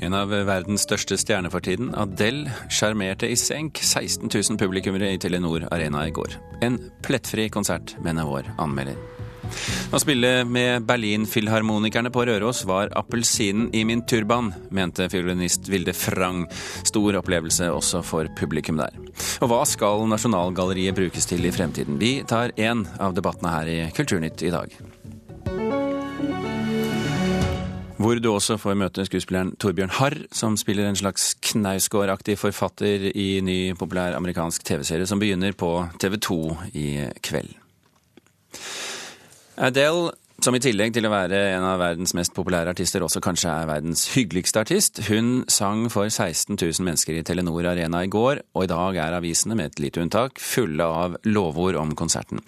En av verdens største stjerner for tiden, Adele, sjarmerte i senk 16 000 publikummere i Telenor Arena i går. En plettfri konsert, mener vår anmelder. Å spille med Berlin-filharmonikerne på Røros var appelsinen i min turban, mente fiolinist Vilde Frang. Stor opplevelse også for publikum der. Og hva skal Nasjonalgalleriet brukes til i fremtiden? Vi tar én av debattene her i Kulturnytt i dag. Hvor du også får møte skuespilleren Torbjørn Harr, som spiller en slags Knausgård-aktig forfatter i ny populær amerikansk TV-serie som begynner på TV 2 i kveld. Adele som i tillegg til å være en av verdens mest populære artister, også kanskje er verdens hyggeligste artist. Hun sang for 16 000 mennesker i Telenor Arena i går, og i dag er avisene, med et lite unntak, fulle av lovord om konserten.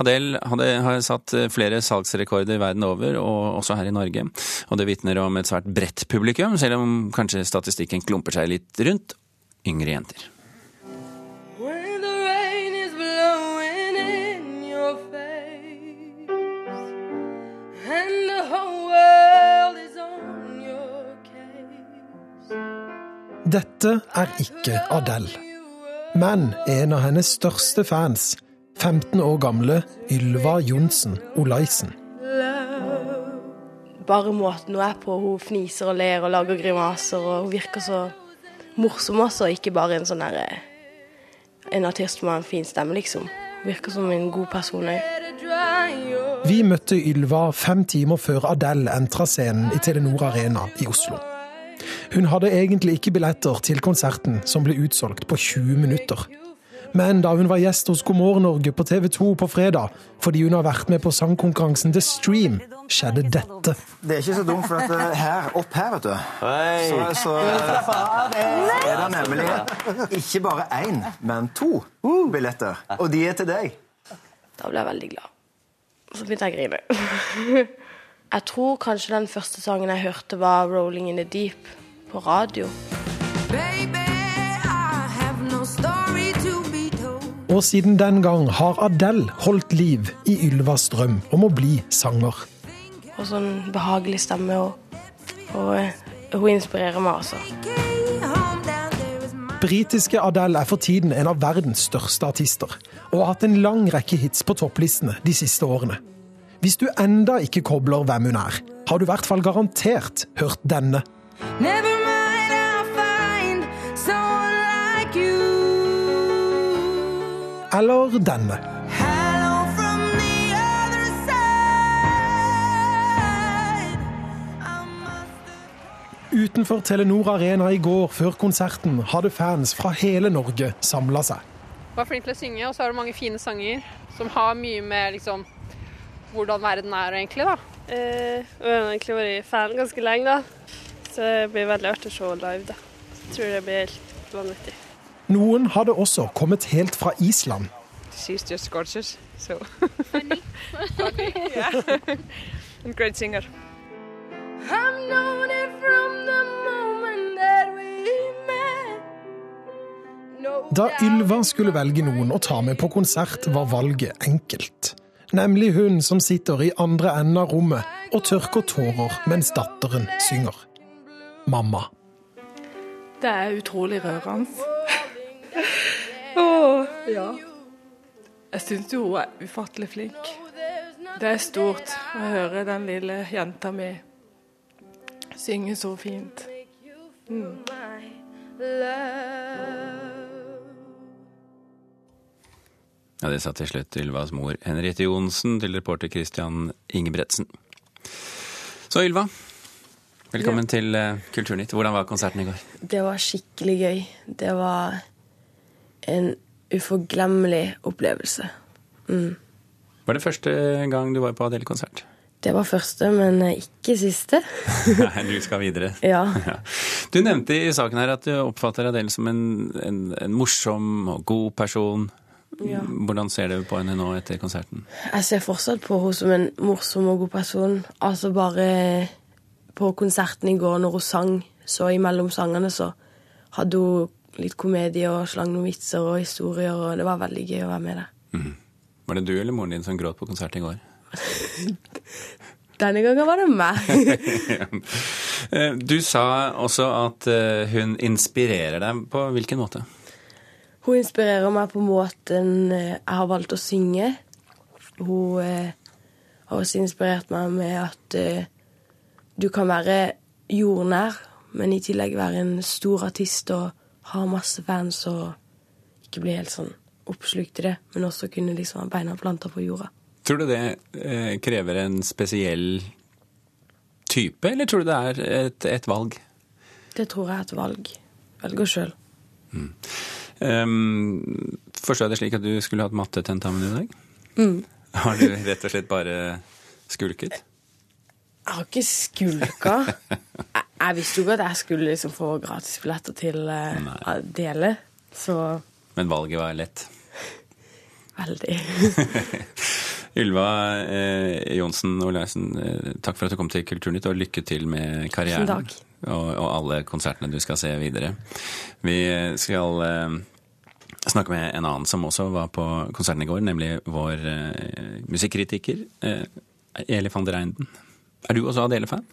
Adele hadde, har satt flere salgsrekorder verden over, og også her i Norge. Og det vitner om et svært bredt publikum, selv om kanskje statistikken klumper seg litt rundt yngre jenter. Dette er ikke Adele, men en av hennes største fans, 15 år gamle Ylva Johnsen Olaisen. Bare måten hun er på, hun fniser og ler og lager grimaser, og hun virker så morsom også, ikke bare en sånn derre En artist har en fin stemme, liksom. Virker som en god person òg. Vi møtte Ylva fem timer før Adele entra scenen i Telenor Arena i Oslo. Hun hadde egentlig ikke billetter til konserten, som ble utsolgt på 20 minutter. Men da hun var gjest hos God morgen Norge på TV 2 på fredag, fordi hun har vært med på sangkonkurransen The Stream, skjedde dette. Det er ikke så dumt, for at eh, her, opp her, vet du, så, så er det nemlig ikke bare én, men to billetter. Og de er til deg. Da ble jeg veldig glad. Og så begynte jeg å grine. Jeg tror kanskje den første sangen jeg hørte, var 'Rolling in the Deep' på radio. Og siden den gang har Adele holdt liv i Ylvas drøm om å bli sanger. Og sånn behagelig stemme, og, og eh, hun inspirerer meg, også. Britiske Adele er for tiden en av verdens største artister, og har hatt en lang rekke hits på topplistene de siste årene. Hvis du enda ikke kobler hvem hun er, har du i hvert fall garantert hørt denne. Eller denne. Utenfor Telenor Arena i går, før konserten, hadde fans fra hele Norge samla seg. Var flink til å synge, og så har du mange fine sanger som har mye med liksom hvordan verden er egentlig, da. Eh, jeg har egentlig vært fan ganske lenge, da. Så det blir veldig artig å se live, da. Jeg tror det blir helt vanvittig. Noen hadde også kommet helt fra Island. She's just gorgeous, so. Funny. Funny, yeah. And great singer. Da Ylva skulle velge noen å ta med på konsert, var valget enkelt. Nemlig hun som sitter i andre enden av rommet og tørker tårer mens datteren synger. Mamma. Det er utrolig rørende. Ja. Jeg syns jo hun er ufattelig flink. Det er stort å høre den lille jenta mi synge så fint. Mm. Ja, Det sa til slutt Ylvas mor Henriette Johnsen til reporter Christian Ingebretsen. Så Ylva, velkommen ja. til uh, Kulturnytt. Hvordan var konserten i går? Det var skikkelig gøy. Det var en uforglemmelig opplevelse. Mm. Var det første gang du var på Adele-konsert? Det var første, men ikke siste. Nei, du skal videre. Ja. Du nevnte i saken her at du oppfatter Adele som en, en, en morsom og god person. Ja. Hvordan ser du på henne nå etter konserten? Jeg ser fortsatt på henne som en morsom og god person. Altså bare på konserten i går når hun sang, så imellom sangene så hadde hun litt komedie og slang noen vitser og historier, og det var veldig gøy å være med der. Mm. Var det du eller moren din som gråt på konsert i går? Denne gangen var det meg. Eh, du sa også at eh, hun inspirerer deg. På hvilken måte? Hun inspirerer meg på måten eh, jeg har valgt å synge. Hun har også inspirert meg med at du kan være jordnær, men i tillegg være en stor artist og ha masse fans og ikke bli helt sånn oppslukt i det, men også kunne liksom ha beina planta på jorda. Tror du det eh, krever en spesiell type, eller tror du det er et, et valg? Det tror jeg er et valg. Velger sjøl. Mm. Um, forstår jeg det slik at du skulle hatt mattetentamen i dag? Mm. Har du rett og slett bare skulket? Jeg har ikke skulka. Jeg, jeg visste jo ikke at jeg skulle liksom få gratisbilletter til uh, dele, så Men valget var lett? Veldig. Ylva eh, Johnsen Olaisen, eh, takk for at du kom til Kulturnytt, og lykke til med karrieren. Takk. Og, og, alle konsertene du skal se videre. Vi skal eh, snakke med en annen som også var på konserten i går, nemlig vår eh, musikkritiker eh, Eli van der Einden. Er du også Adele-fan?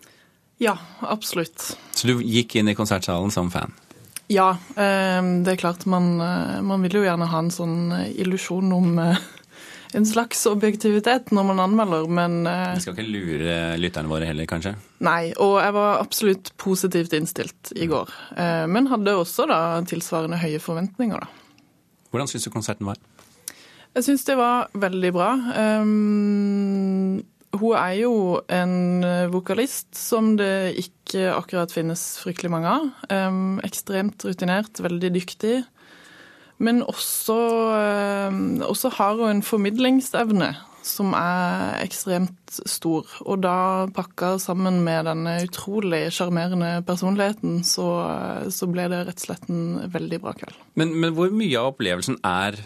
Ja, absolutt. Så du gikk inn i konsertsalen som fan? Ja, eh, det er klart. Man, eh, man vil jo gjerne ha en sånn illusjon om en slags objektivitet når man anmelder, men Vi skal ikke lure lytterne våre heller, kanskje? Nei, og jeg var absolutt positivt innstilt i går. Eh, men hadde også da tilsvarende høye forventninger, da. Hvordan syns du konserten var? Jeg syns det var veldig bra. Hun er jo en vokalist som det ikke akkurat finnes fryktelig mange av. Um, ekstremt rutinert, veldig dyktig. Men også, um, også har hun en formidlingsevne som er ekstremt stor. Og da pakka sammen med denne utrolig sjarmerende personligheten, så, så, ble det rett og slett en veldig bra kveld. Men, men hvor mye av opplevelsen er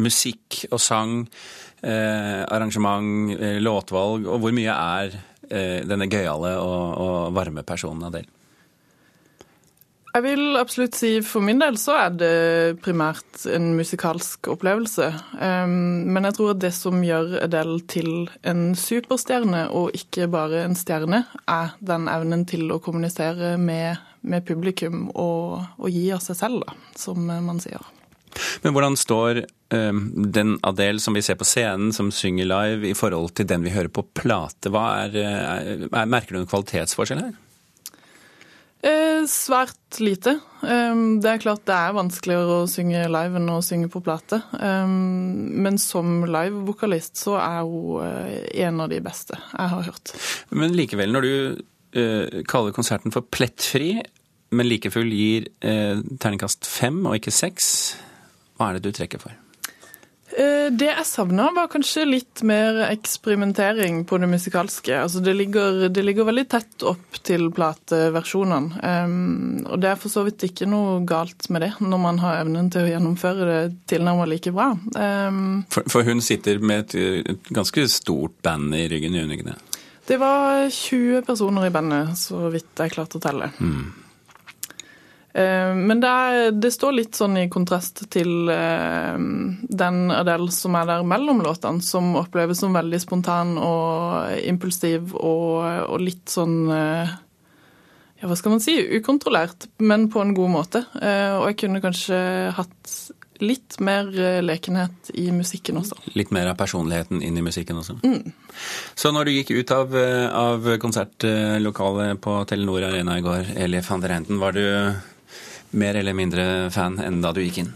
musikk og sang, eh, arrangement, eh, låtvalg, og hvor mye er eh, denne gøyale og, og varme personen Adele? Jeg vil absolutt si for min del så er det primært en musikalsk opplevelse. Men jeg tror at det som gjør Adele til en superstjerne, og ikke bare en stjerne, er den evnen til å kommunisere med, med publikum og, og, gi av seg selv, da, som man sier. Men hvordan står um, den Adele som vi ser på scenen, som synger live, i forhold til den vi hører på plate? Er, er, merker du en kvalitetsforskjell her? Eh, svært lite. det er klart det er vanskeligere å synge live enn å synge på plate. men som livevokalist så er hun eh, en av de beste jeg har hørt. Men likevel, når du uh, kaller konserten for plettfri, men like full gir uh, terningkast fem og ikke seks, hva er det du trekker for? Eh, det jeg savna, var kanskje litt mer eksperimentering på det musikalske. Altså det, ligger, det ligger veldig tett opp til plateversjonene. Um, og det er for så vidt ikke noe galt med det, når man har evnen til å gjennomføre det tilnærmet like bra. Um, for, for, hun sitter med et, et, ganske stort band i ryggen, gjør hun ikke det? Det var 20 personer i bandet, så vidt jeg klarte å telle. Mm. Eh, men det, er, det, står litt sånn i kontrast til eh, den Adele som er der mellom låtene, som oppleves som veldig spontan og impulsiv og, og litt sånn eh, ja, hva skal man si, ukontrollert, men på en god måte. Og jeg kunne kanskje hatt litt mer lekenhet i musikken også. Litt mer av personligheten inn i musikken også? Mm. Så når du gikk ut av, av konsertlokalet på Telenor Arena i går, Eli van der Henten, var du mer eller mindre fan enn da du gikk inn?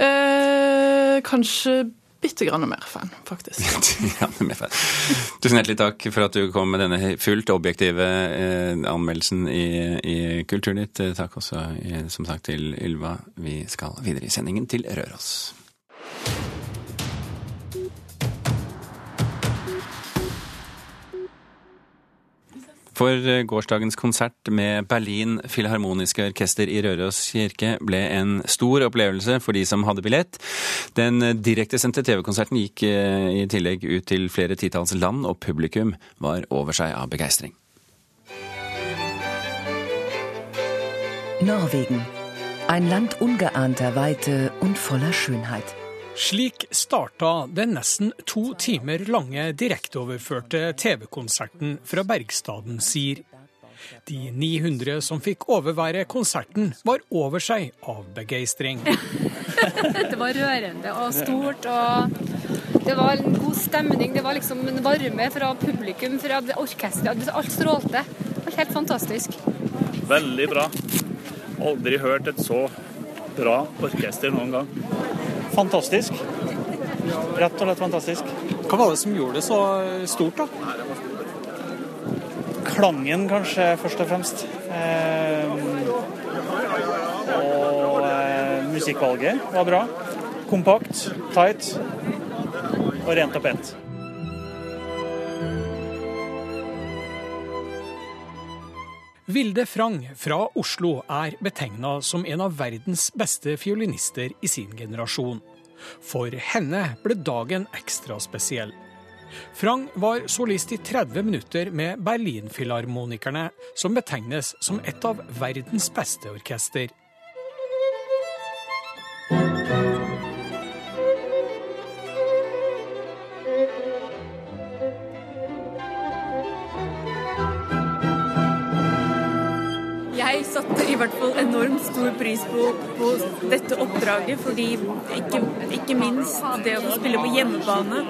Eh, kanskje bitte grann mer fan, faktisk. mer fan. Tusen hjertelig takk for at du kom med denne fullt objektive eh, anmeldelsen i, i Kulturnytt. Takk også eh, som sagt til Ylva. Vi skal videre i sendingen til Røros. For eh, gårsdagens konsert med Berlin Filharmoniske Orkester i Røros kirke ble en stor opplevelse for de som hadde billett. Den direktesendte TV-konserten gikk eh, i tillegg ut til flere titalls land, og publikum var over seg av begeistring. Norwegen. Ein Land ungeahnter Weite und voller Schönheit. Slik starta den nesten to timer lange direkteoverførte TV-konserten fra Bergstaden Sir. De 900 som fikk overvære konserten, var over seg av begeistring. det var rørende og stort. og Det var en god stemning. Det var liksom en varme fra publikum, fra orkesteret. Alt strålte. Det var helt fantastisk. Veldig bra. Aldri hørt et så bra orkester noen gang. Fantastisk. Rett og slett fantastisk. Hva var det som gjorde det så stort, da? Klangen, kanskje, først og fremst. Eh, og eh, musikkvalget var bra. Kompakt, tight og rent og pent. Vilde Frang fra Oslo er betegna som en av verdens beste fiolinister i sin generasjon. For henne ble dagen ekstra spesiell. Frang var solist i 30 minutter med Berlinfilharmonikerne, som betegnes som et av verdens beste orkester. Pris på, på dette oppdraget, fordi ikke, ikke, minst det å spille på hjemmebane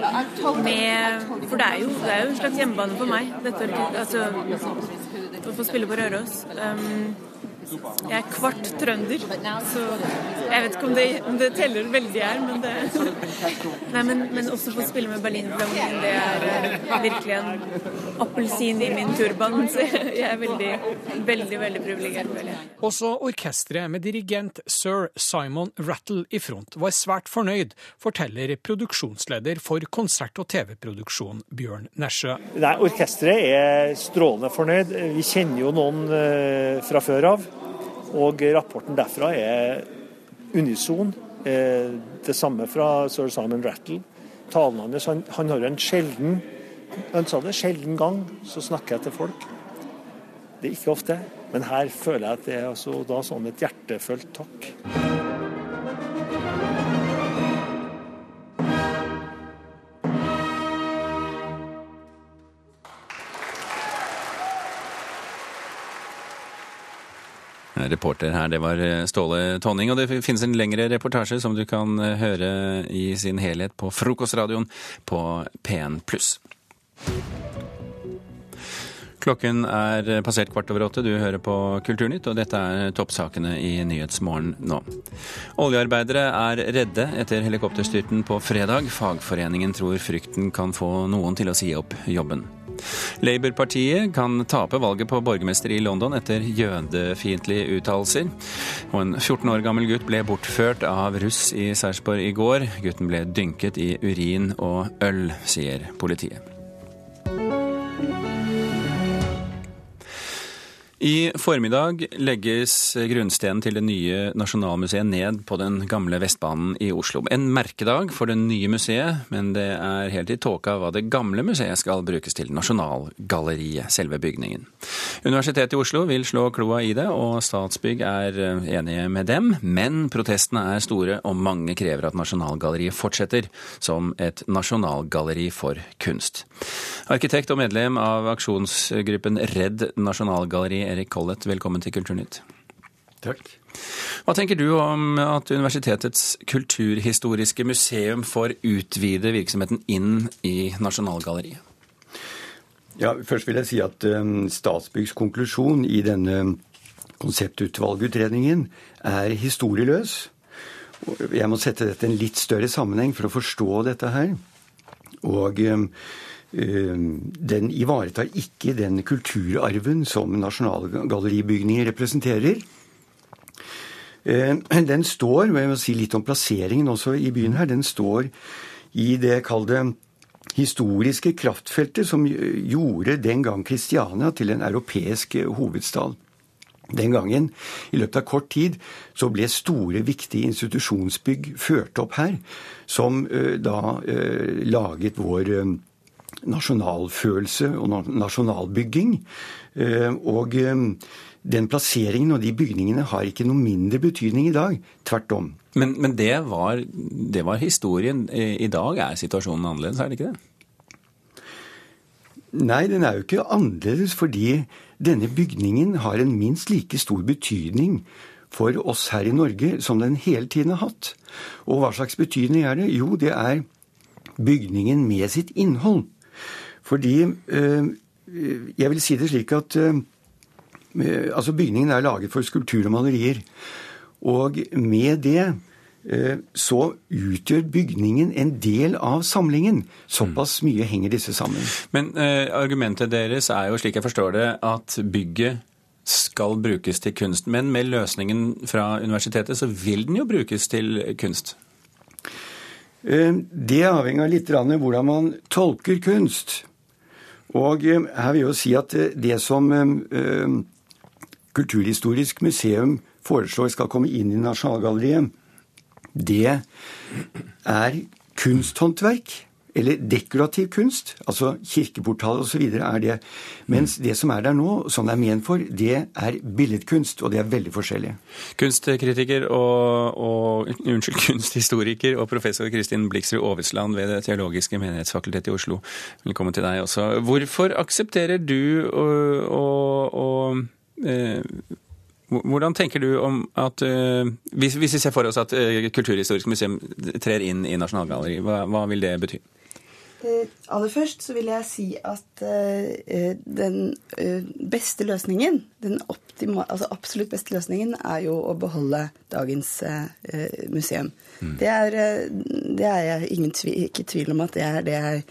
med For det er jo, det er jo en slags hjemmebane for meg, dette, altså, å få spille på Røros. Um, jeg er kvart trønder, så jeg vet ikke om det, om det teller veldig her, men det Nei, men, men også få spille med berlinflammen, det er uh, virkelig en appelsin i min turban. Så jeg er veldig, veldig, veldig privilegert. Også orkesteret med dirigent sir Simon Rattle i front var svært fornøyd, forteller produksjonsleder for konsert- og TV-produksjon Bjørn Nesjø. Nei, Orkesteret er strålende fornøyd. Vi kjenner jo noen uh, fra før av. Og rapporten derfra er unison. Eh, det samme fra sir Simon Rattle. Talen hans han, han har en sjelden han sa det, sjelden gang så snakker jeg til folk. Det er ikke ofte, men her føler jeg at det er altså da sånn et hjertefølt takk. Reporter her, det var eh, Ståle Tonning. Og det finnes en lengre reportasje som du kan eh, høre i sin helhet på Frokostradioen på P1 pluss. Klokken er passert kvart over åtte. Du hører på Kulturnytt, og dette er toppsakene i Nyhetsmorgen nå. Oljearbeidere er redde etter helikopterstyrten på fredag. Fagforeningen tror frykten kan få noen til å si opp jobben. Labour-partiet kan tape valget på borgermester i London etter jødefiendtlige uttalelser. Og en 14 år gammel gutt ble bortført av russ i Sarpsborg i går. Gutten ble dynket i urin og øl, sier politiet. I formiddag legges grunnstenen til det nye Nasjonalmuseet ned på den gamle Vestbanen i Oslo. En merkedag for det nye museet, men det er helt i tåka hva det gamle museet skal brukes til. Nasjonalgalleriet, selve bygningen. Universitetet i Oslo vil slå kloa i det, og Statsbygg er enige med dem. Men protestene er store, og mange krever at Nasjonalgalleriet fortsetter som et nasjonalgalleri for kunst. Arkitekt og medlem av aksjonsgruppen Redd Nasjonalgalleri, Erik Collett, velkommen til Kulturnytt. Takk. Hva tenker du om at Universitetets kulturhistoriske museum får utvide virksomheten inn i Nasjonalgalleriet? Ja, først vil jeg si at um, Statsbyggs konklusjon i denne konseptutvalgutredningen er historieløs. Jeg må sette dette i en litt større sammenheng for å forstå dette her. Og um, den ivaretar ikke den kulturarven som nasjonalgalleribygninger representerer. Den står, og jeg må si litt om plasseringen også i byen her, den står i det kalde historiske kraftfeltet som gjorde den gang Kristiania til en europeisk hovedstad. Den gangen, i løpet av kort tid, så ble store, viktige institusjonsbygg ført opp her, som da laget vår nasjonalfølelse og nasjonalbygging. Og den plasseringen og de bygningene har ikke noe mindre betydning i dag. Tvert om. Men, men det, var, det, var, historien. I dag er situasjonen annerledes, er det ikke det? Nei, den er jo ikke annerledes fordi denne bygningen har en minst like stor betydning for oss her i Norge som den hele tiden har hatt. Og hva slags betydning er det? Jo, det er bygningen med sitt innhold. Fordi øh, Jeg vil si det slik at øh, altså bygningen er laget for skulptur og malerier. Og med det Eh, så utgjør bygningen en del av samlingen. Såpass mye henger disse sammen. Men eh, argumentet deres er jo, slik jeg forstår det, at bygget skal brukes til kunst. Men med løsningen fra universitetet så vil den jo brukes til kunst? Eh, det avhenger litt av hvordan man tolker kunst. Og eh, her vil jeg jo si at det som Kulturhistorisk museum foreslår skal komme inn i Nasjonalgalleriet, det er kunsthåndverk. Eller dekorativ kunst, altså kirkeportal osv. er det. Mens det som er der nå, som det er ment for, det er billedkunst, og det er veldig forskjellig. Kunstkritiker og, og unnskyld, kunsthistoriker og professor Kristin Bliksrud Aavitsland ved Det teologiske menighetsfakultetet i Oslo, velkommen til deg også. Hvorfor aksepterer du å hvordan tenker du om at uh, hvis, vi ser for oss at uh, Kulturhistorisk museum trer inn i Nasjonalgalleriet, hva, hva, vil det bety? Uh, aller først så vil jeg si at den beste løsningen, den optima, altså absolutt beste løsningen, er jo å beholde dagens museum. Mm. Det, er, det er jeg ingen tvi, ikke tvil om at det er det jeg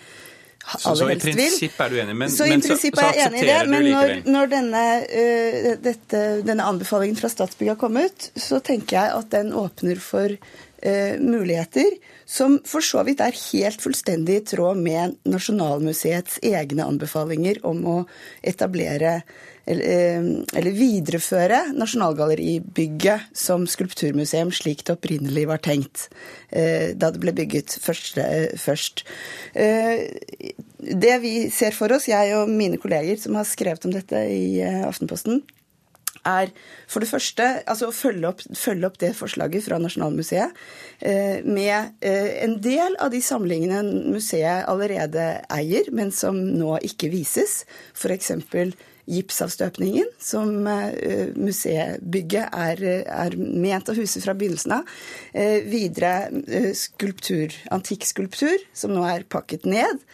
så, så, i prinsipp er du enig, men, så, men så, så aksepterer det, men? Når, når denne, uh, dette, denne, anbefalingen fra Statsbygg har kommet, så tenker jeg at den åpner for uh, muligheter som for så vidt er helt fullstendig i tråd med Nasjonalmuseets egne anbefalinger om å etablere eller, eller videreføre Nasjonalgalleribygget som skulpturmuseum slik det opprinnelig var tenkt eh, da det ble bygget først. først. Eh, det vi ser for oss, jeg og mine kolleger som har skrevet om dette i eh, Aftenposten, er for det første altså å følge opp, følge opp det forslaget fra Nasjonalmuseet eh, med eh, en del av de samlingene museet allerede eier, men som nå ikke vises. F.eks gipsavstøpningen, som uh, er, er, ment å huse fra begynnelsen av. Uh, videre uh, skulptur, antikkskulptur, som nå er pakket ned.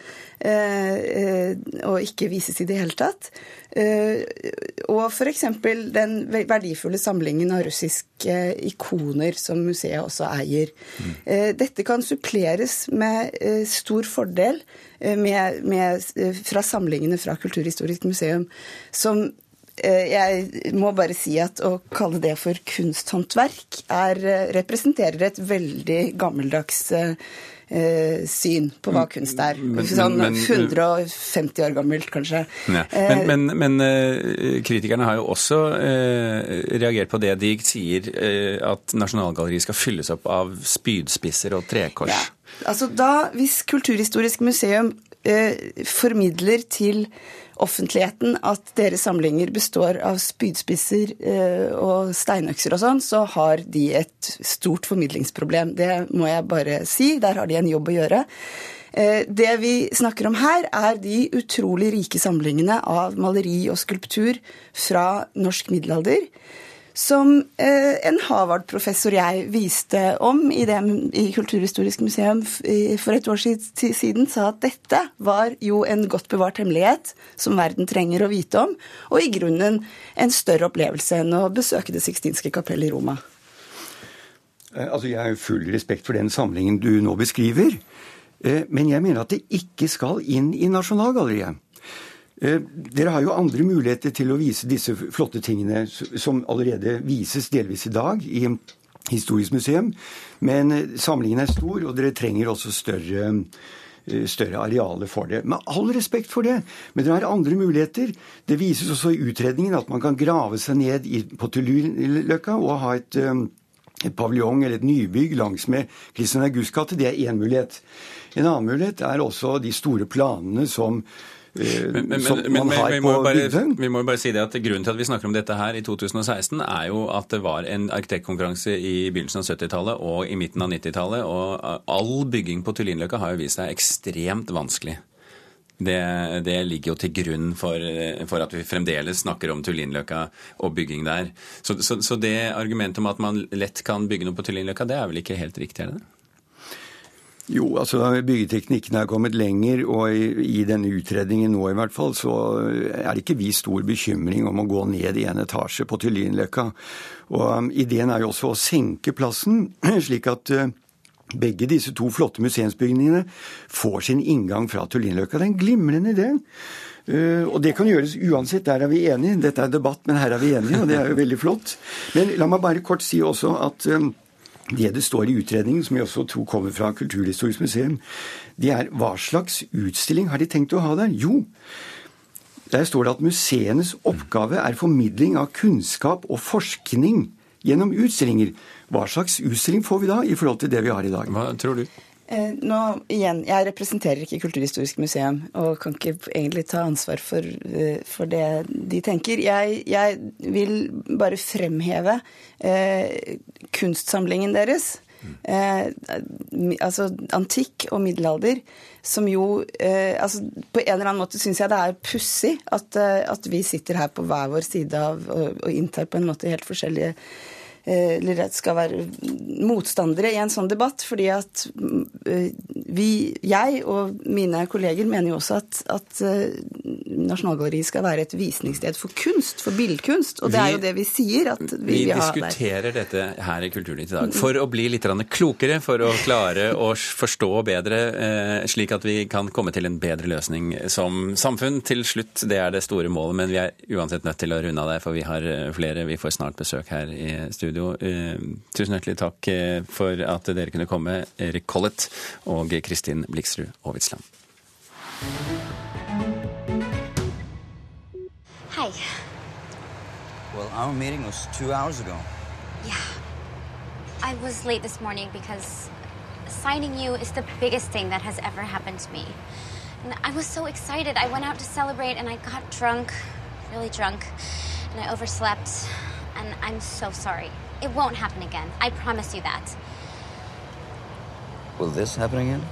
og ikke vises i det hele tatt. og f.eks. den verdifulle samlingen av russiske ikoner som museet også eier. Mm. dette kan suppleres med stor fordel Eh, med, med, eh, fra samlingene fra Kulturhistorisk museum, som eh, jeg må bare si at å kalle det for kunsthåndverk er, representerer et veldig gammeldags eh, syn på hva kunst er. Men, sånn men, 150 år gammelt, kanskje. Ja. Men, men, kritikerne har jo også eh, reagert på det de sier, eh, at Nasjonalgalleriet skal fylles opp av spydspisser og trekors. Ja. Altså da, Hvis Kulturhistorisk museum eh, formidler til offentligheten at deres samlinger består av spydspisser eh, og steinøkser og sånn, så har de et stort formidlingsproblem. Det må jeg bare si. Der har de en jobb å gjøre. Eh, det vi snakker om her, er de utrolig rike samlingene av maleri og skulptur fra norsk middelalder som eh, en Harvard-professor jeg viste om i, det, i Kulturhistorisk museum for et år siden, sa at dette var jo en godt bevart hemmelighet som verden trenger å vite om, og i grunnen en større opplevelse enn å besøke Det sixtinske kapell i Roma. Eh, altså, Jeg har full respekt for den samlingen du nå beskriver. Eh, men jeg mener at det ikke skal inn i Nasjonalgalleriet. Eh, dere har jo andre muligheter til å vise disse flotte tingene som allerede vises delvis i dag i Historisk museum. Men eh, samlingen er stor, og dere trenger også større, eh, større arealer for det. Med all respekt for det, men dere har andre muligheter. Det vises også i utredningen at man kan grave seg ned på Tullinløkka og ha et, et paviljong eller et nybygg langsmed Kristian Augusts gate. Det er én mulighet. En annen mulighet er også de store planene som men, men, som man har vi, må bare, vi må bare si det at Grunnen til at vi snakker om dette her i 2016, er jo at det var en arkitektkonkurranse i begynnelsen av 70-tallet og i midten av 90-tallet. Og all bygging på Tullinløkka har jo vist seg ekstremt vanskelig. Det, det, ligger jo til grunn for, for, at vi fremdeles snakker om Tullinløkka og bygging der. Så, så, så, det argumentet om at man lett kan bygge noe på Tullinløkka, det er vel ikke helt riktig? er det? Jo, altså byggeteknikken er kommet lenger, og i, denne utredningen nå i hvert fall, så er det ikke vist stor bekymring om å gå ned i en etasje på Tullinløkka. Og um, ideen er jo også å senke plassen, slik at uh, begge disse to flotte museumsbygningene får sin inngang fra Tullinløkka. Det er en glimrende idé. Uh, og det kan gjøres uansett, der er vi enige. Dette er debatt, men her er vi enige, og det er jo veldig flott. Men la meg bare kort si også at um, det det står i utredningen, som jeg også tror kommer fra Kulturhistorisk museum, det er hva slags utstilling har de tenkt å ha der? Jo, der står det at museenes oppgave er formidling av kunnskap og forskning gjennom utstillinger. Hva slags utstilling får vi da i forhold til det vi har i dag? Hva tror du? Eh, nå, igjen, Jeg representerer ikke Kulturhistorisk museum og kan ikke egentlig ta ansvar for, eh, for det de tenker. Jeg, jeg vil bare fremheve eh, kunstsamlingen deres. Eh, altså antikk og middelalder, som jo eh, altså På en eller annen måte syns jeg det er pussig at, eh, at, vi sitter her på hver vår side av og, og inntar på en måte helt forskjellige eller skal være motstandere i en sånn debatt. Fordi at eh, vi, jeg og mine kolleger mener jo også at, at eh, Nasjonalgalleriet skal være et visningssted for kunst, for billedkunst. Og det er jo det vi sier at vi, vi ha der. Diskuterer dette her i Kulturnytt i dag for å bli litt klokere, for å klare å forstå bedre, slik at vi kan komme til en bedre løsning som samfunn til slutt. Det er det store målet, men vi er uansett nødt til å runde av der, for vi har flere. Vi får snart besøk her i studio studio. Eh, tusen hjertelig takk eh, for at dere kunne komme, Erik Collett og Kristin Bliksrud Aavitsland. Hei. Well, our meeting was two hours ago. Yeah. I was late this morning because signing you is the biggest thing that has ever happened to me. And I was so excited. I went out to celebrate and I got drunk, really drunk, and I overslept. And I'm so sorry. It won't happen again. I promise you that. Will this happen again?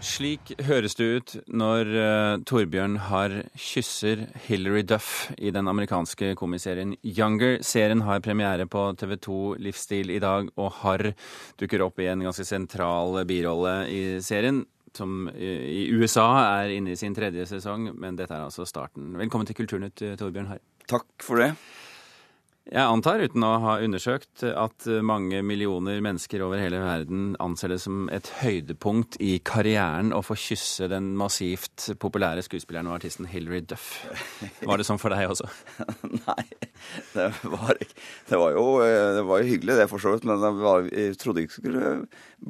Slik høres det ut når uh, Torbjørn Harr kysser Hilary Duff i den amerikanske komiserien Younger. Serien har premiere på TV2 Livsstil i dag, og Harr dukker opp i en ganske sentral birolle i serien. Som i USA er inne i sin tredje sesong, men dette er altså starten. Velkommen til Kulturnytt, Torbjørn Harr. Takk for det. Jeg antar, uten å ha undersøkt, at mange millioner mennesker over hele verden anser det som et høydepunkt i karrieren å få kysse den massivt populære skuespilleren og artisten Hilary Duff. Var det sånn for deg også? Nei, det var, det var, jo, det var jo hyggelig, det for så vidt. Men var, jeg trodde ikke det skulle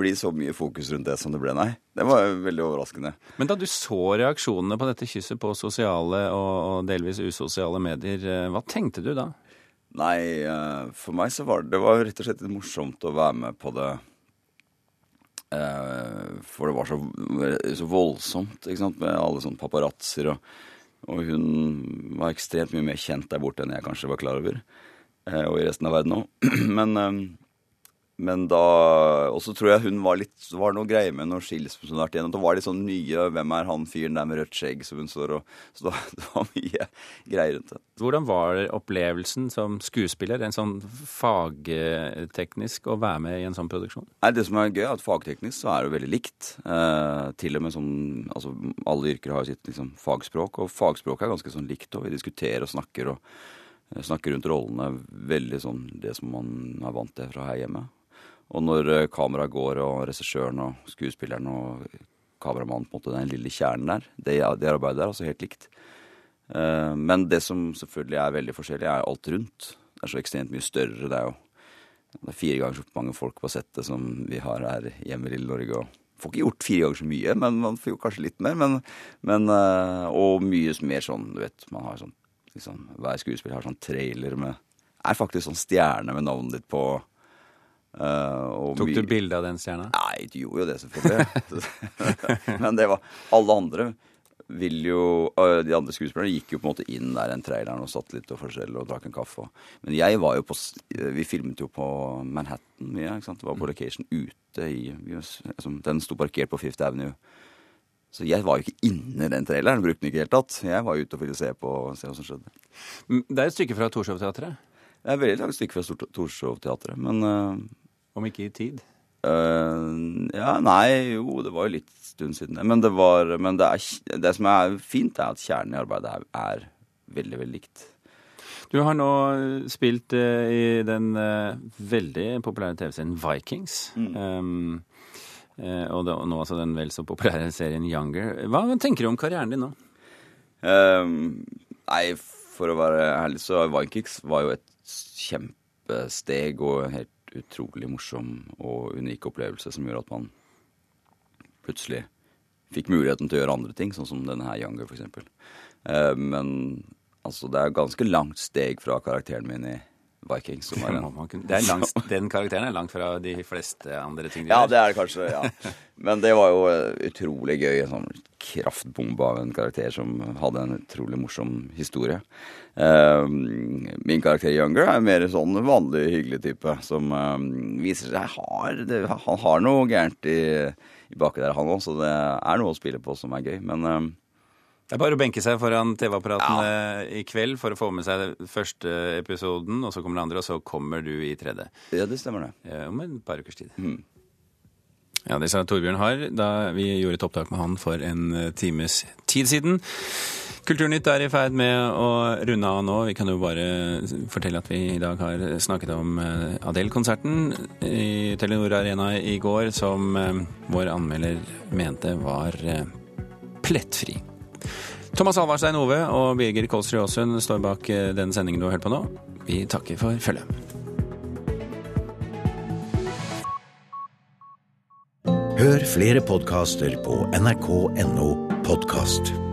bli så mye fokus rundt det som det ble, nei. Det var veldig overraskende. Men da du så reaksjonene på dette kysset på sosiale og delvis usosiale medier, hva tenkte du da? Nei, eh, for meg så var det, det var rett og slett morsomt å være med på det. Eh, for det var så, så voldsomt, ikke sant, med alle sånne paparazzoer. Og, og, hun var ekstremt mye mer kjent der borte enn jeg kanskje var klar over. Eh, og i resten av verden òg. Men men da Og så tror jeg hun var litt Det var noe greier med noen skilsmisser hun har vært igjennom. Det var litt sånn nye 'Hvem er han fyren der med rødt skjegg?' som hun står og Så det var, det var mye greier rundt det. Hvordan var opplevelsen som skuespiller, en sånn fagteknisk, å være med i en sånn produksjon? Nei, Det som er gøy, er at fagteknisk så er det veldig likt. Eh, til og med sånn Altså alle yrker har jo sitt liksom, fagspråk, og fagspråket er ganske sånn likt. Og vi diskuterer og snakker og eh, snakker rundt rollene veldig sånn det som man er vant til fra her hjemme. Og når eh, kameraet går, og regissøren og skuespilleren og kameramannen på en måte den lille kjernen der, det, det arbeidet er altså helt likt. Eh, men det som selvfølgelig er veldig forskjellig, er alt rundt. Det er så ekstremt mye større. Det er jo det er fire ganger så mange folk på settet som vi har her hjemme i lille Norge. og Får ikke gjort fire ganger så mye, men man får jo kanskje litt mer. Men, men, eh, og mye mer sånn, du vet man har sånn, liksom, Hver skuespiller har sånn trailer med Er faktisk sånn stjerne med navnet ditt på. Uh, Tok du bilde av den stjerna? Nei, du gjorde jo det, selvfølgelig. Men det var Alle andre vil jo uh, De andre skuespillerne gikk jo på en måte inn der den traileren og satt litt og forskjell og drakk en kaffe. Men jeg var jo på Vi filmet jo på Manhattan mye. ikke sant? Det var på mm. location ute i altså, Den sto parkert på Fifth Avenue Så jeg var jo ikke inne i den traileren. Brukte den ikke i det hele tatt. Jeg var ute og ville se på se hva som skjedde. Det er et stykke fra Torshov-teatret? Det er veldig langt stykke fra Torshov-teatret, men uh, Om ikke i tid? Uh, ja, nei, jo, det var jo litt stund siden. Men det, var, men det, er, det som er fint, er at kjernen i arbeidet er, er veldig, veldig likt. Du har nå spilt uh, i den uh, veldig populære TV-serien Vikings. Mm. Um, og, da, nå altså den vel så populære serien Younger. Hva tenker du om karrieren din nå? Nei, for å være ærlig, så Vikings var jo et kjempesteg og en utrolig morsom og unik opplevelse som gjør at man plutselig fikk muligheten til å gjøre andre ting, sånn som denne her Younger, f.eks. Uh, men altså, det er ganske langt steg fra karakteren min i Vikings. Som er en, er langt, den karakteren er langt fra de fleste andre ting de ja, gjør. Ja, det er det kanskje. ja. Men det var jo utrolig gøy. En sånn kraftbombe av en karakter som hadde en utrolig morsom historie. Uh, min karakter Younger er mer sånn vanlig hyggelig type som uh, viser seg har, det, Han har noe gærent i, i baki der, han òg, så det er noe å spille på som er gøy. Men uh, det er bare å benke seg foran TV-apparatene ja. i kveld for å få med seg første episoden, og så kommer den andre, og så kommer du i tredje. Ja, det stemmer det. Om en par ukers tid. Mm. Ja, det sa Torbjørn Harr da vi gjorde et opptak med han for en eh, times tid siden. Kulturnytt er i ferd med å runde av nå. Vi kan jo bare fortelle at vi i dag har snakket om eh, Adele-konserten i Telenor Arena i går, som eh, vår anmelder mente var plettfri. Thomas Alvarstein Ove og Birger Kolsrud Aasund står bak eh, den sendingen du har hørt på nå. Vi takker for følget. Hør flere podkaster på nrk.no podkast.